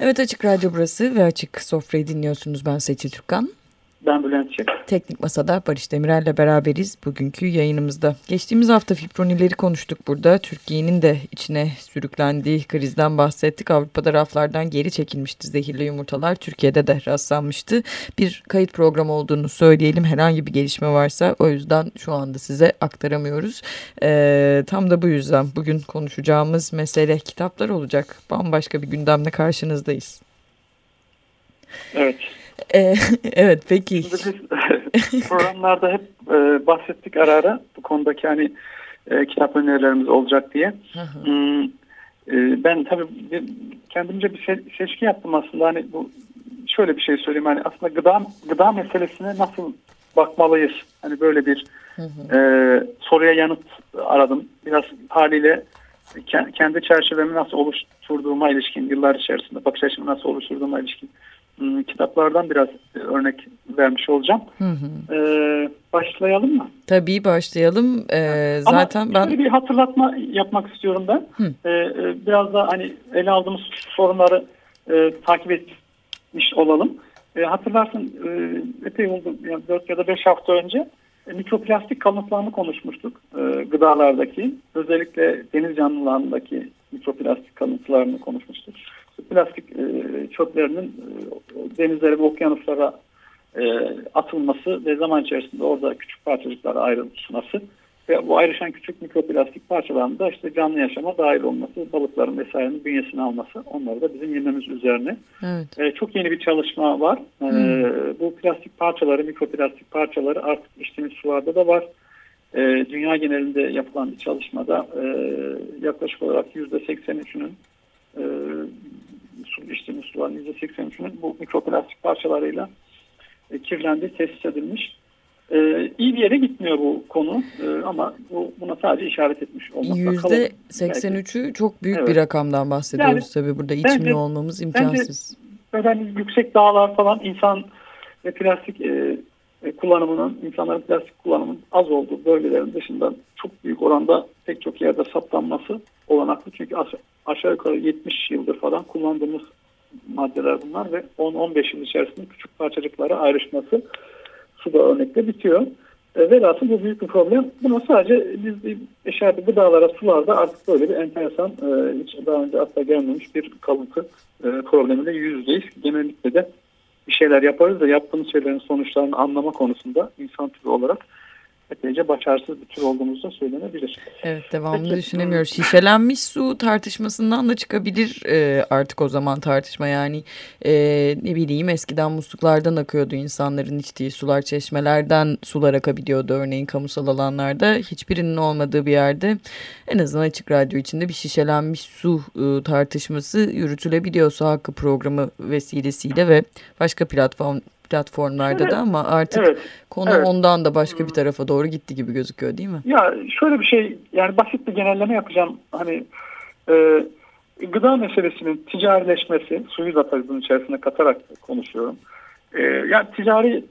Evet Açık Radyo burası ve Açık Sofra'yı dinliyorsunuz. Ben Seçil Türkan. Ben Bülent Çek. Teknik Masa'da Barış Demirel'le beraberiz bugünkü yayınımızda. Geçtiğimiz hafta fibronileri konuştuk burada. Türkiye'nin de içine sürüklendiği krizden bahsettik. Avrupa'da raflardan geri çekilmişti zehirli yumurtalar. Türkiye'de de rastlanmıştı. Bir kayıt programı olduğunu söyleyelim. Herhangi bir gelişme varsa o yüzden şu anda size aktaramıyoruz. Ee, tam da bu yüzden bugün konuşacağımız mesele kitaplar olacak. Bambaşka bir gündemle karşınızdayız. Evet. Ee, evet peki. Şimdi biz programlarda hep e, bahsettik ara ara bu konudaki hani e, kitap önerilerimiz olacak diye. Hmm, e, ben tabii kendimce bir se seçki yaptım aslında. Hani bu şöyle bir şey söyleyeyim. Hani aslında gıda gıda meselesine nasıl bakmalıyız? Hani böyle bir e, soruya yanıt aradım. Biraz haliyle kendi çerçevemi nasıl oluşturduğuma ilişkin yıllar içerisinde bakış açımı nasıl oluşturduğuma ilişkin kitaplardan biraz örnek vermiş olacağım. Hı hı. Ee, başlayalım mı? Tabii başlayalım. Ee, zaten Ama ben bir hatırlatma yapmak istiyorum ben. Hı. Ee, biraz da hani ele aldığımız sorunları e, takip etmiş olalım. E, hatırlarsın e, epey oldu yani 4 ya da 5 hafta önce e, mikroplastik kalıntılarını konuşmuştuk e, gıdalardaki. Özellikle deniz canlılarındaki mikroplastik kalıntılarını konuşmuştuk plastik e, çöplerinin e, denizlere ve okyanuslara e, atılması ve zaman içerisinde orada küçük parçacıklara ayrılması ve bu ayrışan küçük mikroplastik parçaların da işte canlı yaşama dahil olması, balıkların vesairenin bünyesine alması, onları da bizim yememiz üzerine. Evet. E, çok yeni bir çalışma var. E, hmm. Bu plastik parçaları, mikroplastik parçaları artık içtiğimiz sularda da var. E, dünya genelinde yapılan bir çalışmada e, yaklaşık olarak %83'ünün e, su, içtiğimiz suların %83'ünün bu mikroplastik parçalarıyla e, kirlendiği tespit edilmiş. E, iyi bir yere gitmiyor bu konu e, ama bu, buna sadece işaret etmiş olmak. %83'ü çok büyük evet. bir rakamdan bahsediyoruz yani, tabii burada içmiyor olmamız imkansız. Bence, yani yüksek dağlar falan insan ve plastik e, e, kullanımının, insanların plastik kullanımının az olduğu bölgelerin dışında çok büyük oranda pek çok yerde saptanması olanaklı. Çünkü aşağı yukarı 70 yıldır falan kullandığımız maddeler bunlar ve 10-15 yıl içerisinde küçük parçacıklara ayrışması suda örnekte bitiyor. E, velhasıl bu büyük bir problem. Buna sadece biz eşardı gıdalara, sularda artık böyle bir enteresan, e, hiç daha önce asla gelmemiş bir kalıntı e, problemiyle yüzdeyiz. Genellikle de bir şeyler yaparız da yaptığımız şeylerin sonuçlarını anlama konusunda insan türü olarak epeyce başarısız bir tür olduğumuz da söylenebilir. Evet devamlı Peki. düşünemiyoruz. Şişelenmiş su tartışmasından da çıkabilir e, artık o zaman tartışma yani e, ne bileyim eskiden musluklardan akıyordu insanların içtiği sular çeşmelerden sular akabiliyordu örneğin kamusal alanlarda hiçbirinin olmadığı bir yerde en azından açık radyo içinde bir şişelenmiş su e, tartışması yürütülebiliyor su hakkı programı vesilesiyle ve başka platform platformlarda şöyle, da ama artık evet, konu evet. ondan da başka bir tarafa doğru gitti gibi gözüküyor değil mi? Ya şöyle bir şey yani basit bir genelleme yapacağım. Hani e, gıda meselesinin ticarileşmesi suyu da tabii bunun içerisine katarak konuşuyorum. E, yani ticari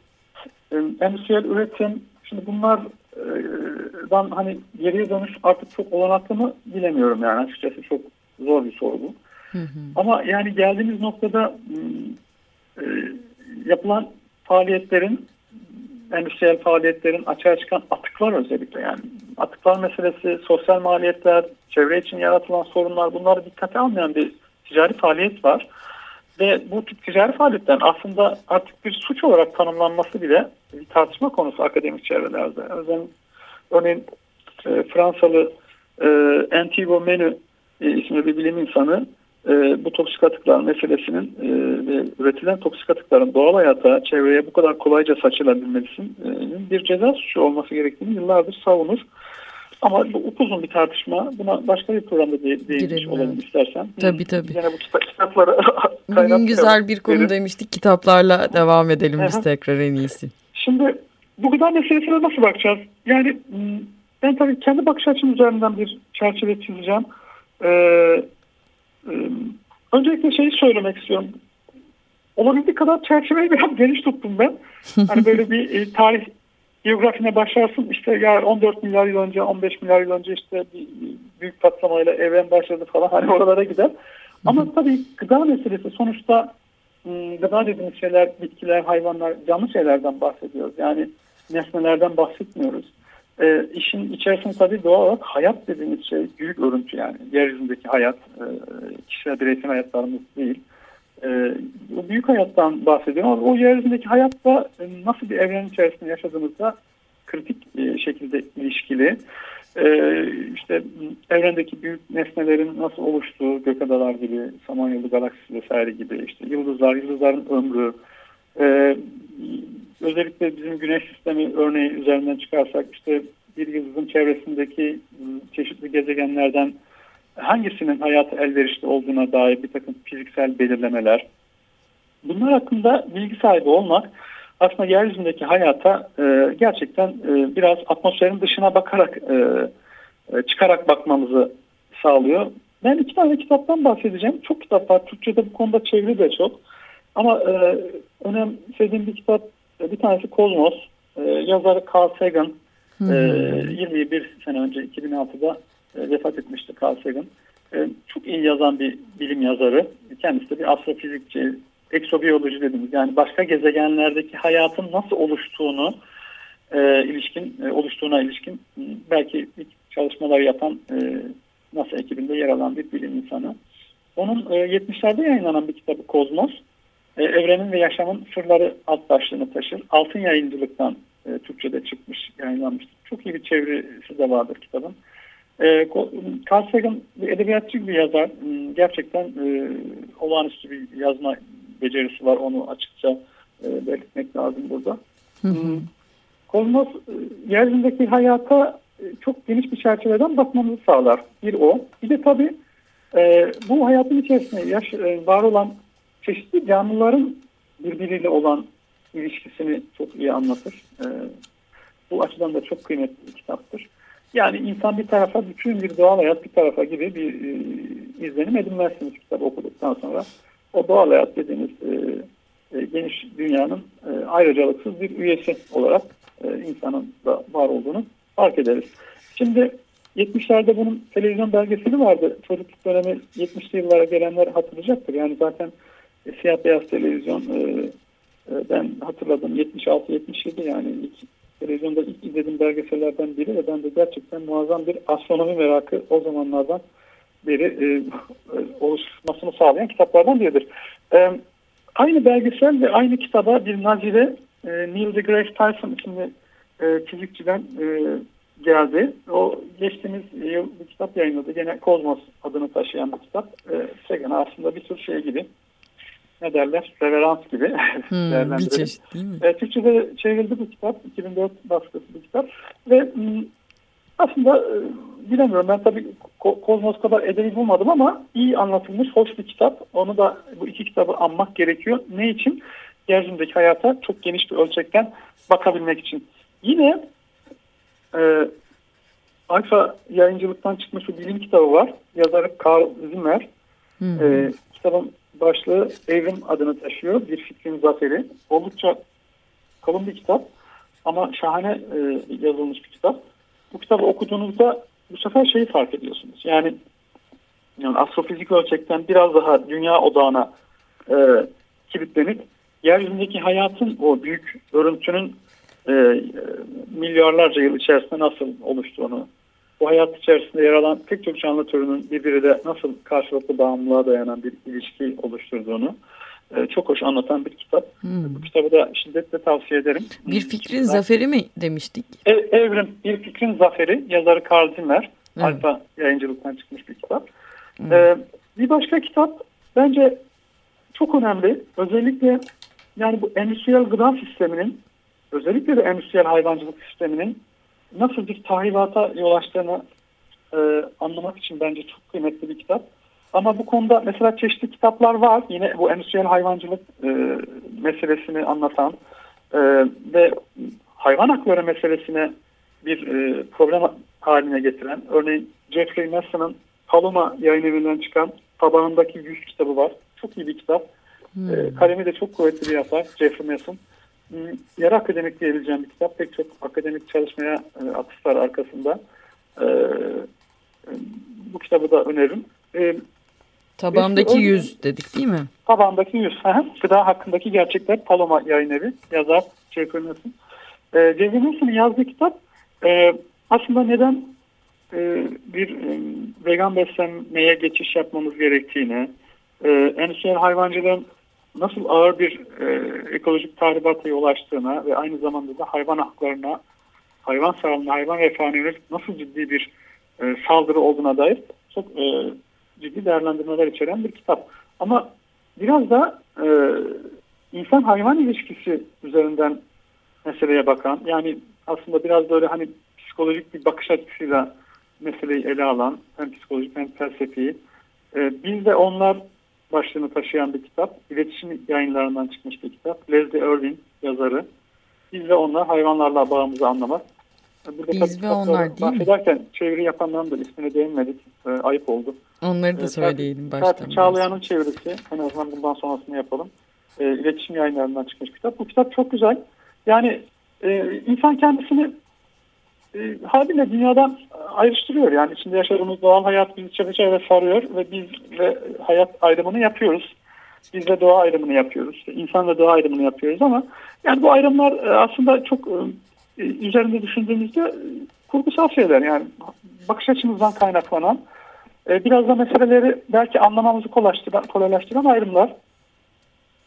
e, endüstriyel üretim şimdi bunlardan hani geriye dönüş artık çok olanaklı mı bilemiyorum yani açıkçası çok zor bir soru bu. Hı hı. Ama yani geldiğimiz noktada e, yapılan faaliyetlerin endüstriyel faaliyetlerin açığa çıkan atıklar özellikle yani atıklar meselesi, sosyal maliyetler, çevre için yaratılan sorunlar bunları dikkate almayan bir ticari faaliyet var. Ve bu tip ticari faaliyetlerin aslında artık bir suç olarak tanımlanması bile bir tartışma konusu akademik çevrelerde. Örneğin, örneğin e, Fransalı e, Antigo Menü e, isimli bir bilim insanı e, bu toksik atıklar meselesinin e, ve üretilen toksik atıkların doğal hayata, çevreye bu kadar kolayca saçılabilmesinin e, bir ceza suçu olması gerektiğini yıllardır savunur. Ama bu upuzun bir tartışma. Buna başka bir programda de, değinmiş olalım istersen. Tabii tabii. Yine bu kitap, kitaplara Bugün güzel bir konu demiştik. Kitaplarla devam edelim biz tekrar en iyisi. Şimdi bu gıda meselesine nasıl bakacağız? Yani ben tabii kendi bakış açım üzerinden bir çerçeve çizeceğim. Ee, öncelikle şeyi söylemek istiyorum. Olabildiği kadar çerçeveyi biraz geniş tuttum ben. Hani böyle bir e, tarih biyografine başlarsın işte ya 14 milyar yıl önce 15 milyar yıl önce işte bir, büyük patlamayla evren başladı falan hani oralara gider. Ama tabii gıda meselesi sonuçta gıda dediğimiz şeyler bitkiler, hayvanlar, canlı şeylerden bahsediyoruz. Yani nesnelerden bahsetmiyoruz. E, işin içerisinde tabii doğal olarak hayat dediğimiz şey büyük örüntü yani. Yeryüzündeki hayat, e, kişisel bireysel hayatlarımız değil. E, o büyük hayattan bahsediyorum. O yeryüzündeki hayatta e, nasıl bir evren içerisinde yaşadığımızda kritik e, şekilde ilişkili. E, işte evrendeki büyük nesnelerin nasıl oluştuğu, gök adalar gibi, Samanyolu galaksisi vesaire gibi, işte yıldızlar, yıldızların ömrü, e, özellikle bizim güneş sistemi örneği üzerinden çıkarsak işte bir yıldızın çevresindeki çeşitli gezegenlerden hangisinin hayatı elverişli olduğuna dair bir takım fiziksel belirlemeler. Bunlar hakkında bilgi sahibi olmak aslında yeryüzündeki hayata e, gerçekten e, biraz atmosferin dışına bakarak e, çıkarak bakmamızı sağlıyor. Ben iki tane kitaptan bahsedeceğim. Çok kitap var. Türkçe'de bu konuda çeviri de çok. Ama e, önemsediğim bir kitap bir tanesi Kozmos. E, yazarı Carl Sagan. E, 21 sene önce 2006'da e, vefat etmişti Carl Sagan. E, çok iyi yazan bir bilim yazarı. Kendisi de bir astrofizikçi, eksobiyoloji dediğimiz yani başka gezegenlerdeki hayatın nasıl oluştuğunu e, ilişkin e, oluştuğuna ilişkin belki ilk çalışmalar yapan e, NASA ekibinde yer alan bir bilim insanı. Onun e, 70'lerde yayınlanan bir kitabı Kozmos. E, evrenin ve yaşamın sırları alt başlığını taşır. Altın yayıncılıktan e, Türkçe'de çıkmış, yayınlanmıştır. Çok iyi bir çevirisi de vardır kitabın. E, Carl Sagan bir edebiyatçı bir yazar. Hmm, gerçekten e, olağanüstü bir yazma becerisi var. Onu açıkça e, belirtmek lazım burada. Hı hmm, Kozmos e, yeryüzündeki hayata e, çok geniş bir çerçeveden bakmamızı sağlar. Bir o. Bir de tabii e, bu hayatın içerisinde yaş, e, var olan çeşitli canlıların birbiriyle olan ilişkisini çok iyi anlatır. E, bu açıdan da çok kıymetli bir kitaptır. Yani insan bir tarafa bütün bir doğal hayat bir tarafa gibi bir e, izlenim edinmezsiniz kitap okuduktan sonra. O doğal hayat dediğiniz e, e, geniş dünyanın e, ayrıcalıksız bir üyesi olarak e, insanın da var olduğunu fark ederiz. Şimdi 70'lerde bunun televizyon belgeseli vardı. Çocukluk dönemi 70'li yıllara gelenler hatırlayacaktır. Yani zaten e, siyah beyaz televizyon e, e, ben hatırladım 76-77 yani ilk televizyonda ilk izlediğim belgesellerden biri ve ben de gerçekten muazzam bir astronomi merakı o zamanlardan beri e, oluşmasını sağlayan kitaplardan biridir. E, aynı belgesel ve aynı kitaba bir nazire e, Neil deGrasse Tyson isimli e, fizikçiden e, geldi. O geçtiğimiz yıl bir kitap yayınladı. Yine Kozmos adını taşıyan bir kitap. E, Sagan aslında bir tür şey gibi ne derler reverans gibi hmm, bir çeşit değil mi? E, Türkçe'de çevrildi bu kitap. 2004 baskısı bir kitap. Ve m, aslında e, bilemiyorum ben tabii Ko Kozmos kadar edebi bulmadım ama iyi anlatılmış hoş bir kitap. Onu da bu iki kitabı anmak gerekiyor. Ne için? Yeryüzündeki hayata çok geniş bir ölçekten bakabilmek için. Yine e, Alfa yayıncılıktan çıkmış bir bilim kitabı var. Yazarı Carl Zimmer. Hmm. E, kitabın başlığı Evrim adını taşıyor. Bir fikrin zaferi. Oldukça kalın bir kitap ama şahane e, yazılmış bir kitap. Bu kitabı okuduğunuzda bu sefer şeyi fark ediyorsunuz. Yani, yani astrofizik ölçekten biraz daha dünya odağına e, kilitlenip yeryüzündeki hayatın o büyük örüntünün e, e, milyarlarca yıl içerisinde nasıl oluştuğunu, bu hayat içerisinde yer alan pek çok canlı türünün birbiriyle nasıl karşılıklı bağımlılığa dayanan bir ilişki oluşturduğunu e, çok hoş anlatan bir kitap. Hmm. Bu kitabı da şiddetle tavsiye ederim. Bir fikrin Kitap. zaferi mi demiştik? Ev, Evrim, Bir Fikrin Zaferi yazarı Karl Zimmer. Evet. Alfa yayıncılıktan çıkmış bir kitap. Hmm. Ee, bir başka kitap bence çok önemli. Özellikle yani bu endüstriyel gıda sisteminin özellikle de endüstriyel hayvancılık sisteminin nasıl bir tahribata yol açtığını e, anlamak için bence çok kıymetli bir kitap. Ama bu konuda mesela çeşitli kitaplar var. Yine bu endüstriyel hayvancılık e, meselesini anlatan e, ve hayvan hakları meselesine bir e, problem haline getiren. Örneğin Jeffrey Masson'ın Paloma yayın evinden çıkan tabağındaki yüz kitabı var. Çok iyi bir kitap. Hmm. E, kalemi de çok kuvvetli bir yazar Jeffrey Masson. Hmm, yarı akademik diyebileceğim bir kitap. Pek çok akademik çalışmaya e, atıflar arkasında. E, e, bu kitabı da öneririm. E, Tabandaki yüz dedik değil mi? Tabandaki yüz. Gıda hakkındaki gerçekler Paloma yayın evi. Yazar Jeffrey Nelson. E, Jeffrey Nelson'ın yazdığı kitap e, aslında neden e, bir e, vegan beslenmeye geçiş yapmamız gerektiğini, e, endüstriyel hayvancılığın nasıl ağır bir e, ekolojik tahribata yol açtığına ve aynı zamanda da hayvan haklarına, hayvan sağlığına, hayvan refahına nasıl ciddi bir e, saldırı olduğuna dair çok e, ciddi değerlendirmeler içeren bir kitap. Ama biraz da e, insan-hayvan ilişkisi üzerinden meseleye bakan, yani aslında biraz böyle hani psikolojik bir bakış açısıyla meseleyi ele alan, hem psikolojik hem felsefi. E, biz de onlar başlığını taşıyan bir kitap. İletişim yayınlarından çıkmış bir kitap. Leslie Irving yazarı. Biz ve onlar hayvanlarla bağımızı anlamak. Burada Biz ve onlar değil bahsederken mi? çeviri yapanların da ismine değinmedik. E, ayıp oldu. Onları da e, söyleyelim baştan. Fatih Çağlayan'ın çevirisi. En azından bundan sonrasını yapalım. E, iletişim yayınlarından çıkmış kitap. Bu kitap çok güzel. Yani e, insan kendisini e, haliyle dünyadan ayrıştırıyor. Yani içinde yaşadığımız doğal hayat bizi çepeçevre sarıyor ve biz ve hayat ayrımını yapıyoruz. Biz de doğa ayrımını yapıyoruz. İnsan ve doğa ayrımını yapıyoruz ama yani bu ayrımlar e, aslında çok e, üzerinde düşündüğümüzde e, kurgusal şeyler yani bakış açımızdan kaynaklanan biraz da meseleleri belki anlamamızı kolaylaştıran, kolaylaştıran ayrımlar.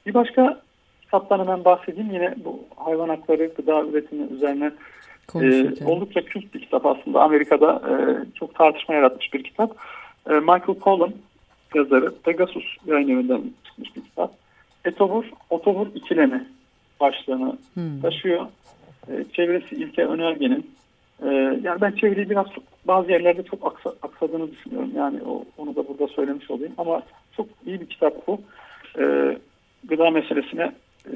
Bir başka kitaptan hemen bahsedeyim. Yine bu hayvan hakları, gıda üretimi üzerine e, oldukça kült bir kitap aslında. Amerika'da e, çok tartışma yaratmış bir kitap. E, Michael Pollan yazarı Pegasus yayın evinden çıkmış bir kitap. Etobur, Otobur ikilemi başlığını hmm. taşıyor. E, çevresi İlke Önerge'nin. E, yani ben çevreyi biraz bazı yerlerde çok aksa, aksadığını düşünüyorum. Yani o, onu da burada söylemiş olayım. Ama çok iyi bir kitap bu. E, gıda meselesine e,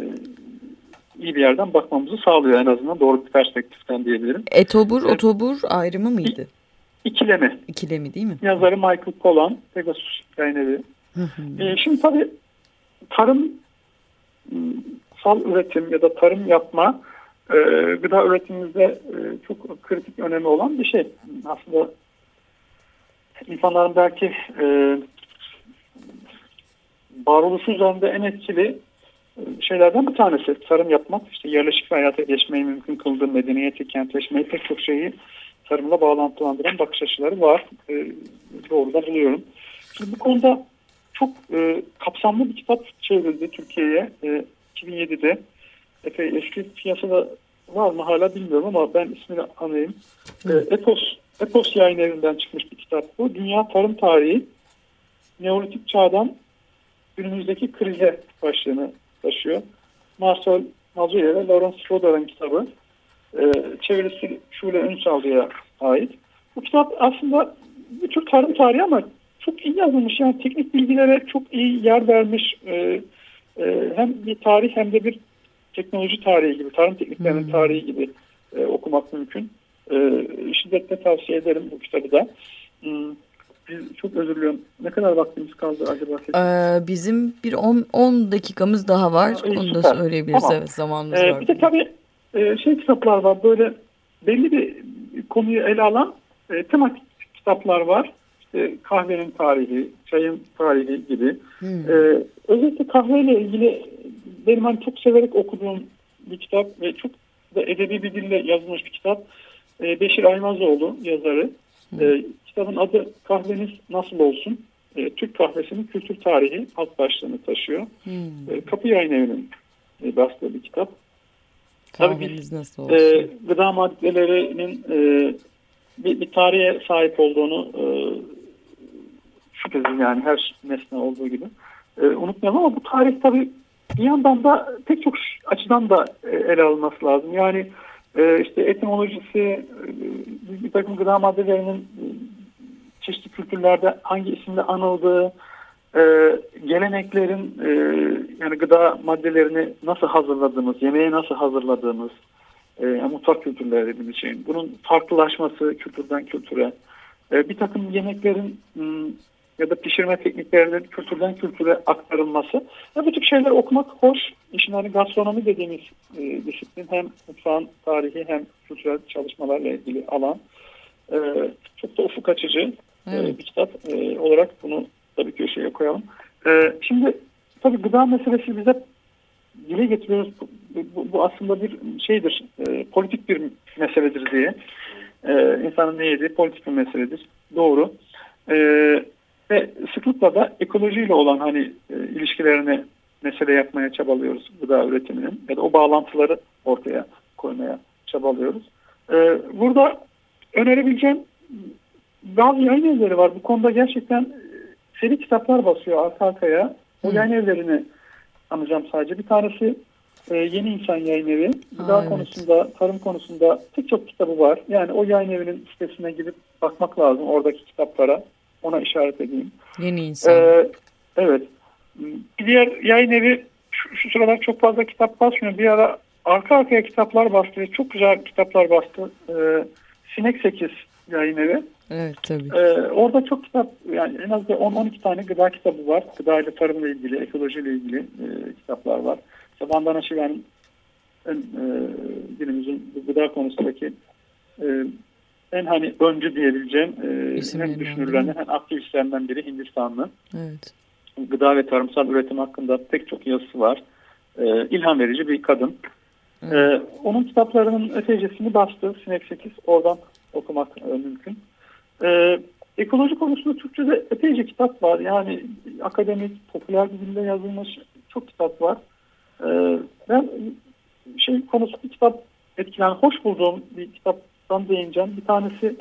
iyi bir yerden bakmamızı sağlıyor en azından doğru bir perspektiften diyebilirim. Etobur, evet. otobur ayrımı mıydı? İkilemi. İkilemi değil mi? Yazarı Michael Pollan, Pegasus yayın evi. ee, şimdi tabii tarım sal üretim ya da tarım yapma e, gıda üretimimizde e, çok kritik önemi olan bir şey. Aslında insanların belki e, varoluşu üzerinde en etkili şeylerden bir tanesi. Tarım yapmak, işte yerleşik bir hayata geçmeyi mümkün kıldığı medeniyeti, kentleşmeyi pek çok şeyi tarımla bağlantılandıran bakış açıları var. E, doğru da buluyorum. Şimdi bu konuda çok e, kapsamlı bir kitap çevrildi Türkiye'ye e, 2007'de. Epey eski piyasada var mı hala bilmiyorum ama ben ismini anayım. E, Epos, Epos yayın evinden çıkmış bir kitap bu. Dünya Tarım Tarihi Neolitik Çağdan günümüzdeki krize başlığını taşıyor. Marcel Mazuye ve Lawrence Schroeder'ın kitabı. E, çevirisi Şule Ünsal'ya ait. Bu kitap aslında bir tür tarım tarihi ama çok iyi yazılmış. Yani teknik bilgilere çok iyi yer vermiş. E, e, hem bir tarih hem de bir teknoloji tarihi gibi, tarım tekniklerinin hmm. tarihi gibi e, okumak mümkün. E, şiddetle tavsiye ederim bu kitabı da. Hmm. Biz çok özür diliyorum. Ne kadar vaktimiz kaldı acaba? Ee, bizim bir 10 dakikamız daha var. Ha, Onu süper. da söyleyebiliriz. Tamam. Evet zamanımız ee, var. Bir de tabii e, şey kitaplar var. Böyle belli bir konuyu ele alan e, tematik kitaplar var. İşte kahvenin tarihi, çayın tarihi gibi. Hmm. E, özellikle kahveyle ilgili benim hani çok severek okuduğum bir kitap ve çok da edebi bir dille yazılmış bir kitap. E, Beşir Aymazoğlu yazarı. E, kitabın adı Kahveniz Nasıl Olsun? E, Türk kahvesinin kültür tarihi alt başlığını taşıyor. Hmm. E, Kapı Yayın Evi'nin e, bastığı bir kitap. Kahveniz Tabii, nasıl olsun? E, gıda maddelerinin e, bir, bir tarihe sahip olduğunu e, şüphesiz yani her nesne olduğu gibi e, unutmayalım ama bu tarih tabii bir yandan da pek çok açıdan da e, ele alınması lazım. Yani e, işte etimolojisi, e, bir takım gıda maddelerinin e, çeşitli kültürlerde hangi isimle anıldığı, e, geleneklerin e, yani gıda maddelerini nasıl hazırladığımız, yemeği nasıl hazırladığımız, e, yani mutfak kültürleri dediğimiz şeyin, bunun farklılaşması kültürden kültüre, e, bir takım yemeklerin m, ya da pişirme tekniklerinin kültürden kültüre aktarılması. ve bu tip şeyler okumak hoş. İşin hani gastronomi dediğimiz e, disiplin hem mutfağın tarihi hem kültürel çalışmalarla ilgili alan. E, çok da ufuk açıcı evet. bir kitap e, olarak bunu tabii köşeye koyalım. E, şimdi tabii gıda meselesi bize dile getiriyoruz. Bu, aslında bir şeydir, e, politik bir meseledir diye. E, insanın ne yediği politik bir meseledir. Doğru. Ve sıklıkla da ekolojiyle olan hani ilişkilerini mesele yapmaya çabalıyoruz gıda üretiminin ya da o bağlantıları ortaya koymaya çabalıyoruz. Burada önerebileceğim bazı yayın evleri var. Bu konuda gerçekten seri kitaplar basıyor arka arkaya. O Hı. yayın evlerini anacağım sadece. Bir tanesi e, Yeni İnsan Yayın Evi. Gıda evet. konusunda, tarım konusunda pek çok kitabı var. Yani o yayın evinin sitesine gidip bakmak lazım oradaki kitaplara. Ona işaret edeyim. Yeni İnsan. Ee, evet. Bir diğer yayın evi şu, şu sıralar çok fazla kitap basmıyor. Bir ara arka arkaya kitaplar bastı. Çok güzel kitaplar bastı. Ee, Sinek 8 yayın evi. Evet tabii. Ee, orada çok kitap yani en az 10-12 tane gıda kitabı var. Gıda ile tarımla ilgili, ekolojiyle ilgili e, kitaplar var. İşte Vandana Şiven'in e, günümüzün gıda konusundaki e, en hani öncü diyebileceğim e, hem düşünürlerinden hem aktivistlerinden biri Hindistanlı. Evet. Gıda ve tarımsal üretim hakkında pek çok yazısı var. E, ilham verici bir kadın. Evet. E, onun kitaplarının ötecesini bastı. Sinek 8 oradan okumak e, mümkün. E, ekoloji konusunda Türkçe'de epeyce kitap var. Yani akademik, popüler bir dilde yazılmış çok kitap var. E, ben şey konusu bir kitap etkilen, hoş bulduğum bir kitaptan değineceğim. Bir tanesi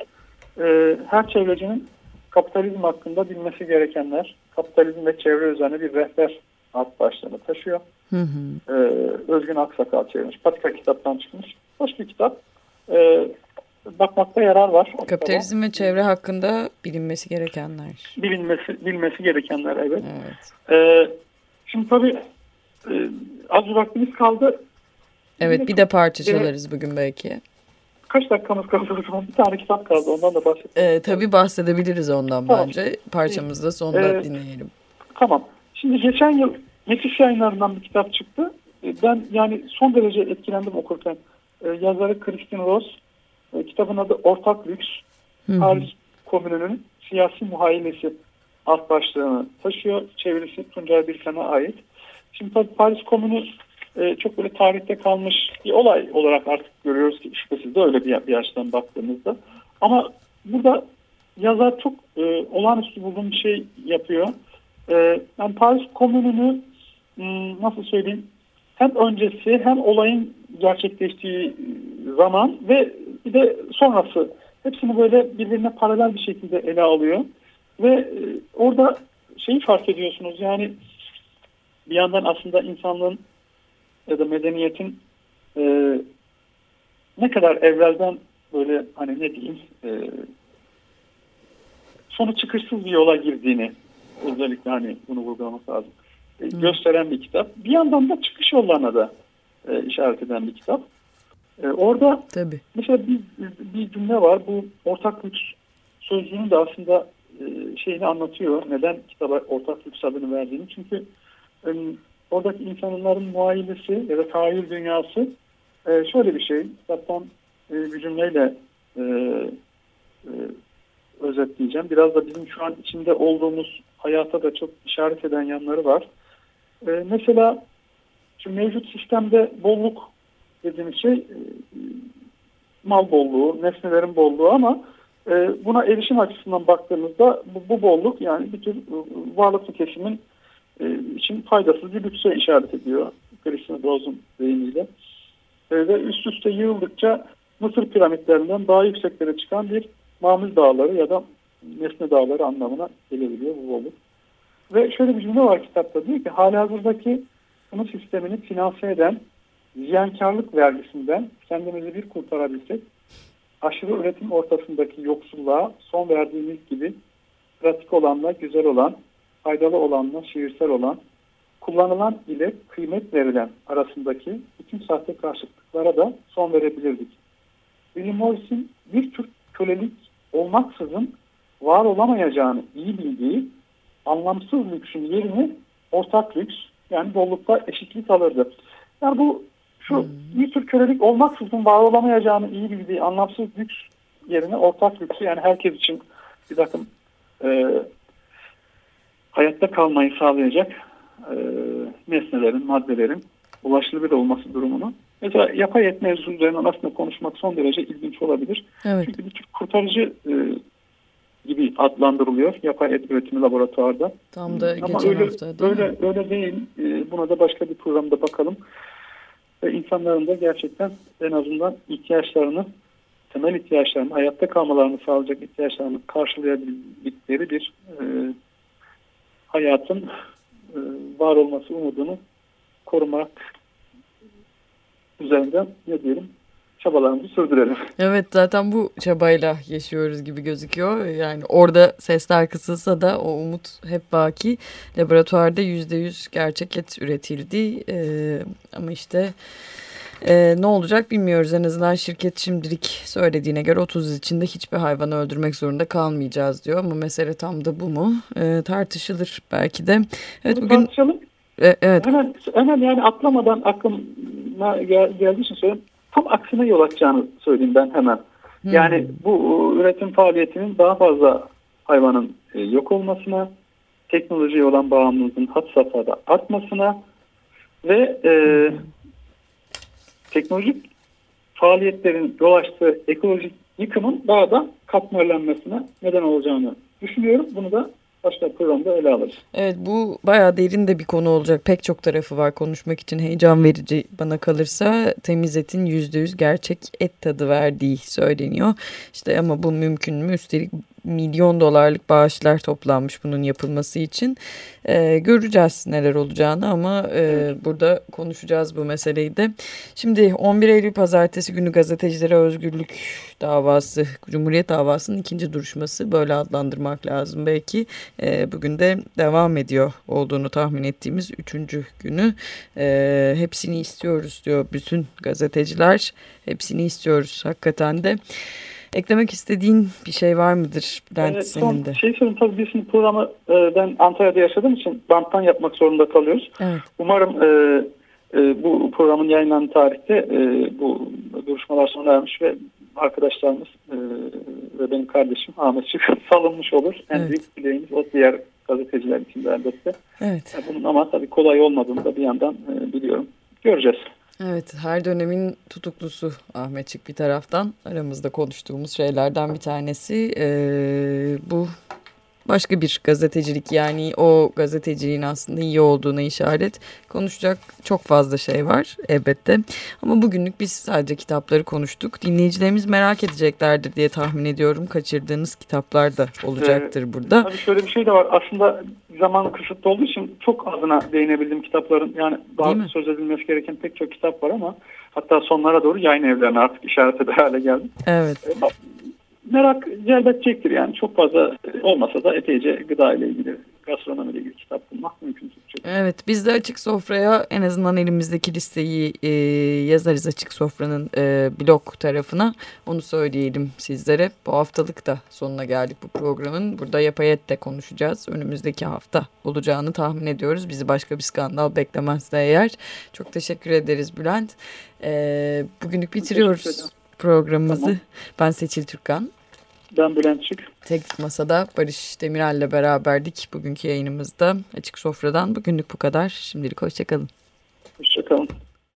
e, her çevrecinin kapitalizm hakkında bilmesi gerekenler, kapitalizm ve çevre üzerine bir rehber alt başlığını taşıyor. Hı hı. Ee, Özgün Aksakal çevirmiş. Patika kitaptan çıkmış. Hoş bir kitap. Ee, bakmakta yarar var. Kapitalizm ve çevre hakkında bilinmesi gerekenler. Bilinmesi, bilmesi gerekenler evet. evet. Ee, şimdi tabii e, az bir vaktimiz kaldı. Evet bir de parça çalarız bugün belki. Kaç dakikamız kaldı o zaman? Bir tane kitap kaldı ondan da bahsedelim. Ee, tabii bahsedebiliriz ondan tamam. bence. Parçamızda sonunda ee, dinleyelim. Tamam. Şimdi geçen yıl Yetiş yayınlarından bir kitap çıktı. Ben yani son derece etkilendim okurken. Ee, yazarı Kristin Ross. Ee, kitabın adı Ortak Lüks. Hı hı. Paris Komünü'nün siyasi muhayyilesi alt başlığını taşıyor. Çevirisi Tuncay Bilkan'a ait. Şimdi tabii Paris Komünü e, çok böyle tarihte kalmış bir olay olarak artık görüyoruz ki şüphesiz de öyle bir, bir açıdan baktığımızda. Ama burada yazar çok e, olağanüstü bulduğum bir şey yapıyor. E, yani Paris Komünü'nü hmm, nasıl söyleyeyim hem öncesi hem olayın gerçekleştiği zaman ve bir de sonrası hepsini böyle birbirine paralel bir şekilde ele alıyor. Ve e, orada şeyi fark ediyorsunuz yani bir yandan aslında insanlığın ya da medeniyetin e, ne kadar evvelden böyle hani ne diyeyim e, sonu çıkışsız bir yola girdiğini özellikle hani bunu vurgulamak lazım e, gösteren bir kitap. Bir yandan da çıkış yollarına da e, işaret eden bir kitap. E, orada Tabii. mesela bir, bir cümle var. Bu ortak lüks sözcüğünün de aslında e, şeyini anlatıyor. Neden kitaba ortak lüks adını verdiğini. Çünkü e, oradaki insanların muayenesi ya da tahayyül dünyası e, şöyle bir şey. Kitaptan e, bir cümleyle e, e, özetleyeceğim. Biraz da bizim şu an içinde olduğumuz hayata da çok işaret eden yanları var. E, mesela şu mevcut sistemde bolluk dediğimiz şey e, mal bolluğu, nesnelerin bolluğu ama e, buna erişim açısından baktığımızda bu, bu bolluk yani bir tür e, varlıklı kesimin için faydasız bir lükse işaret ediyor. Christian Rose'un deyimiyle. Ve üst üste yığıldıkça Mısır piramitlerinden daha yükseklere çıkan bir mamül dağları ya da nesne dağları anlamına gelebiliyor bu bolluk. Ve şöyle bir cümle var kitapta diyor ki hali hazırdaki sınıf sistemini finanse eden ziyankarlık vergisinden kendimizi bir kurtarabilsek aşırı üretim ortasındaki yoksulluğa son verdiğimiz gibi pratik olanla güzel olan, faydalı olanla şiirsel olan, kullanılan ile kıymet verilen arasındaki bütün sahte karşıtlıklara da son verebilirdik. William Morris'in bir tür kölelik olmaksızın var olamayacağını iyi bildiği anlamsız lüksün yerini ortak lüks yani bollukta eşitlik alırdı. Yani bu şu bir tür kölelik olmaksızın var olamayacağını iyi bildiği anlamsız lüks yerine ortak lüksü yani herkes için bir takım e, hayatta kalmayı sağlayacak e, nesnelerin, maddelerin ulaşılabilir olması durumunu. Mesela yapay et mevzusu üzerine aslında konuşmak son derece ilginç olabilir. Evet. Çünkü bir tür kurtarıcı e, gibi adlandırılıyor yapay et üretimi laboratuvarda. Tam da Ama geçen öyle, hafta değil öyle, mi? öyle değil. E, buna da başka bir programda bakalım. Ve insanların da gerçekten en azından ihtiyaçlarını, temel ihtiyaçlarını, hayatta kalmalarını sağlayacak ihtiyaçlarını karşılayabildikleri bir e, hayatın e, var olması umudunu korumak üzerinden ne diyelim çabalarımızı sürdürelim. Evet zaten bu çabayla yaşıyoruz gibi gözüküyor. Yani orada sesler kısılsa da o umut hep baki. Laboratuvarda yüzde yüz gerçek et üretildi. Ee, ama işte e, ne olacak bilmiyoruz. En azından şirket şimdilik söylediğine göre 30 yıl içinde hiçbir hayvanı öldürmek zorunda kalmayacağız diyor. Ama mesele tam da bu mu? Ee, tartışılır belki de. Evet Bunu bugün tartışalım. e, evet Hemen, hemen yani atlamadan aklıma gel, geldiği için söyleyeyim. Tam aksine yol açacağını söyleyeyim ben hemen. Hmm. Yani bu üretim faaliyetinin daha fazla hayvanın e, yok olmasına, teknolojiye olan bağımlılığın had safhada artmasına ve e, teknolojik faaliyetlerin yol açtığı ekolojik yıkımın daha da katmerlenmesine neden olacağını düşünüyorum. Bunu da başka programda ele alırız. Evet bu bayağı derin de bir konu olacak. Pek çok tarafı var konuşmak için heyecan verici bana kalırsa. Temiz etin %100 gerçek et tadı verdiği söyleniyor. İşte ama bu mümkün mü? Üstelik milyon dolarlık bağışlar toplanmış bunun yapılması için. Ee, göreceğiz neler olacağını ama e, burada konuşacağız bu meseleyi de. Şimdi 11 Eylül pazartesi günü gazetecilere özgürlük davası, Cumhuriyet davasının ikinci duruşması böyle adlandırmak lazım belki. E, bugün de devam ediyor olduğunu tahmin ettiğimiz üçüncü günü. E, hepsini istiyoruz diyor bütün gazeteciler. Hepsini istiyoruz hakikaten de. Eklemek istediğin bir şey var mıdır Bülent Evet, senin de? şey söyleyeyim tabii biz şimdi programı e, ben Antalya'da yaşadığım için banttan yapmak zorunda kalıyoruz. Evet. Umarım e, e, bu programın yayınlandığı tarihte e, bu duruşmalar sona ermiş ve arkadaşlarımız e, ve benim kardeşim Ahmet Çık salınmış olur. En Evet. büyük dileğimiz o diğer gazeteciler için de elbette. Evet. E, Bunun ama tabii kolay olmadığını da bir yandan e, biliyorum. Göreceğiz. Evet, her dönemin tutuklusu Ahmetçik bir taraftan aramızda konuştuğumuz şeylerden bir tanesi. Ee, bu başka bir gazetecilik yani o gazeteciliğin aslında iyi olduğuna işaret. Konuşacak çok fazla şey var elbette. Ama bugünlük biz sadece kitapları konuştuk. Dinleyicilerimiz merak edeceklerdir diye tahmin ediyorum. Kaçırdığınız kitaplar da olacaktır burada. Tabii şöyle bir şey de var. Aslında zaman kısıtlı olduğu için çok adına değinebildiğim kitapların yani daha söz edilmesi gereken pek çok kitap var ama hatta sonlara doğru yayın evlerine artık işaret eder hale geldi. Evet. Merak celbedecektir yani çok fazla olmasa da epeyce gıda ile ilgili, gastronomi ile ilgili kitap bulmak mümkün. Türkçe. Evet biz de açık sofraya en azından elimizdeki listeyi e, yazarız açık sofranın e, blog tarafına. Onu söyleyelim sizlere. Bu haftalık da sonuna geldik bu programın. Burada yapay et de konuşacağız. Önümüzdeki hafta olacağını tahmin ediyoruz. Bizi başka bir skandal beklemezse eğer. Çok teşekkür ederiz Bülent. E, bugünlük bitiriyoruz programımızı. Tamam. Ben Seçil Türkan. Ben Bülent Çık. Tek Masa'da Barış Demirel'le beraberdik bugünkü yayınımızda. Açık Sofra'dan bugünlük bu kadar. Şimdilik hoşçakalın. Hoşçakalın.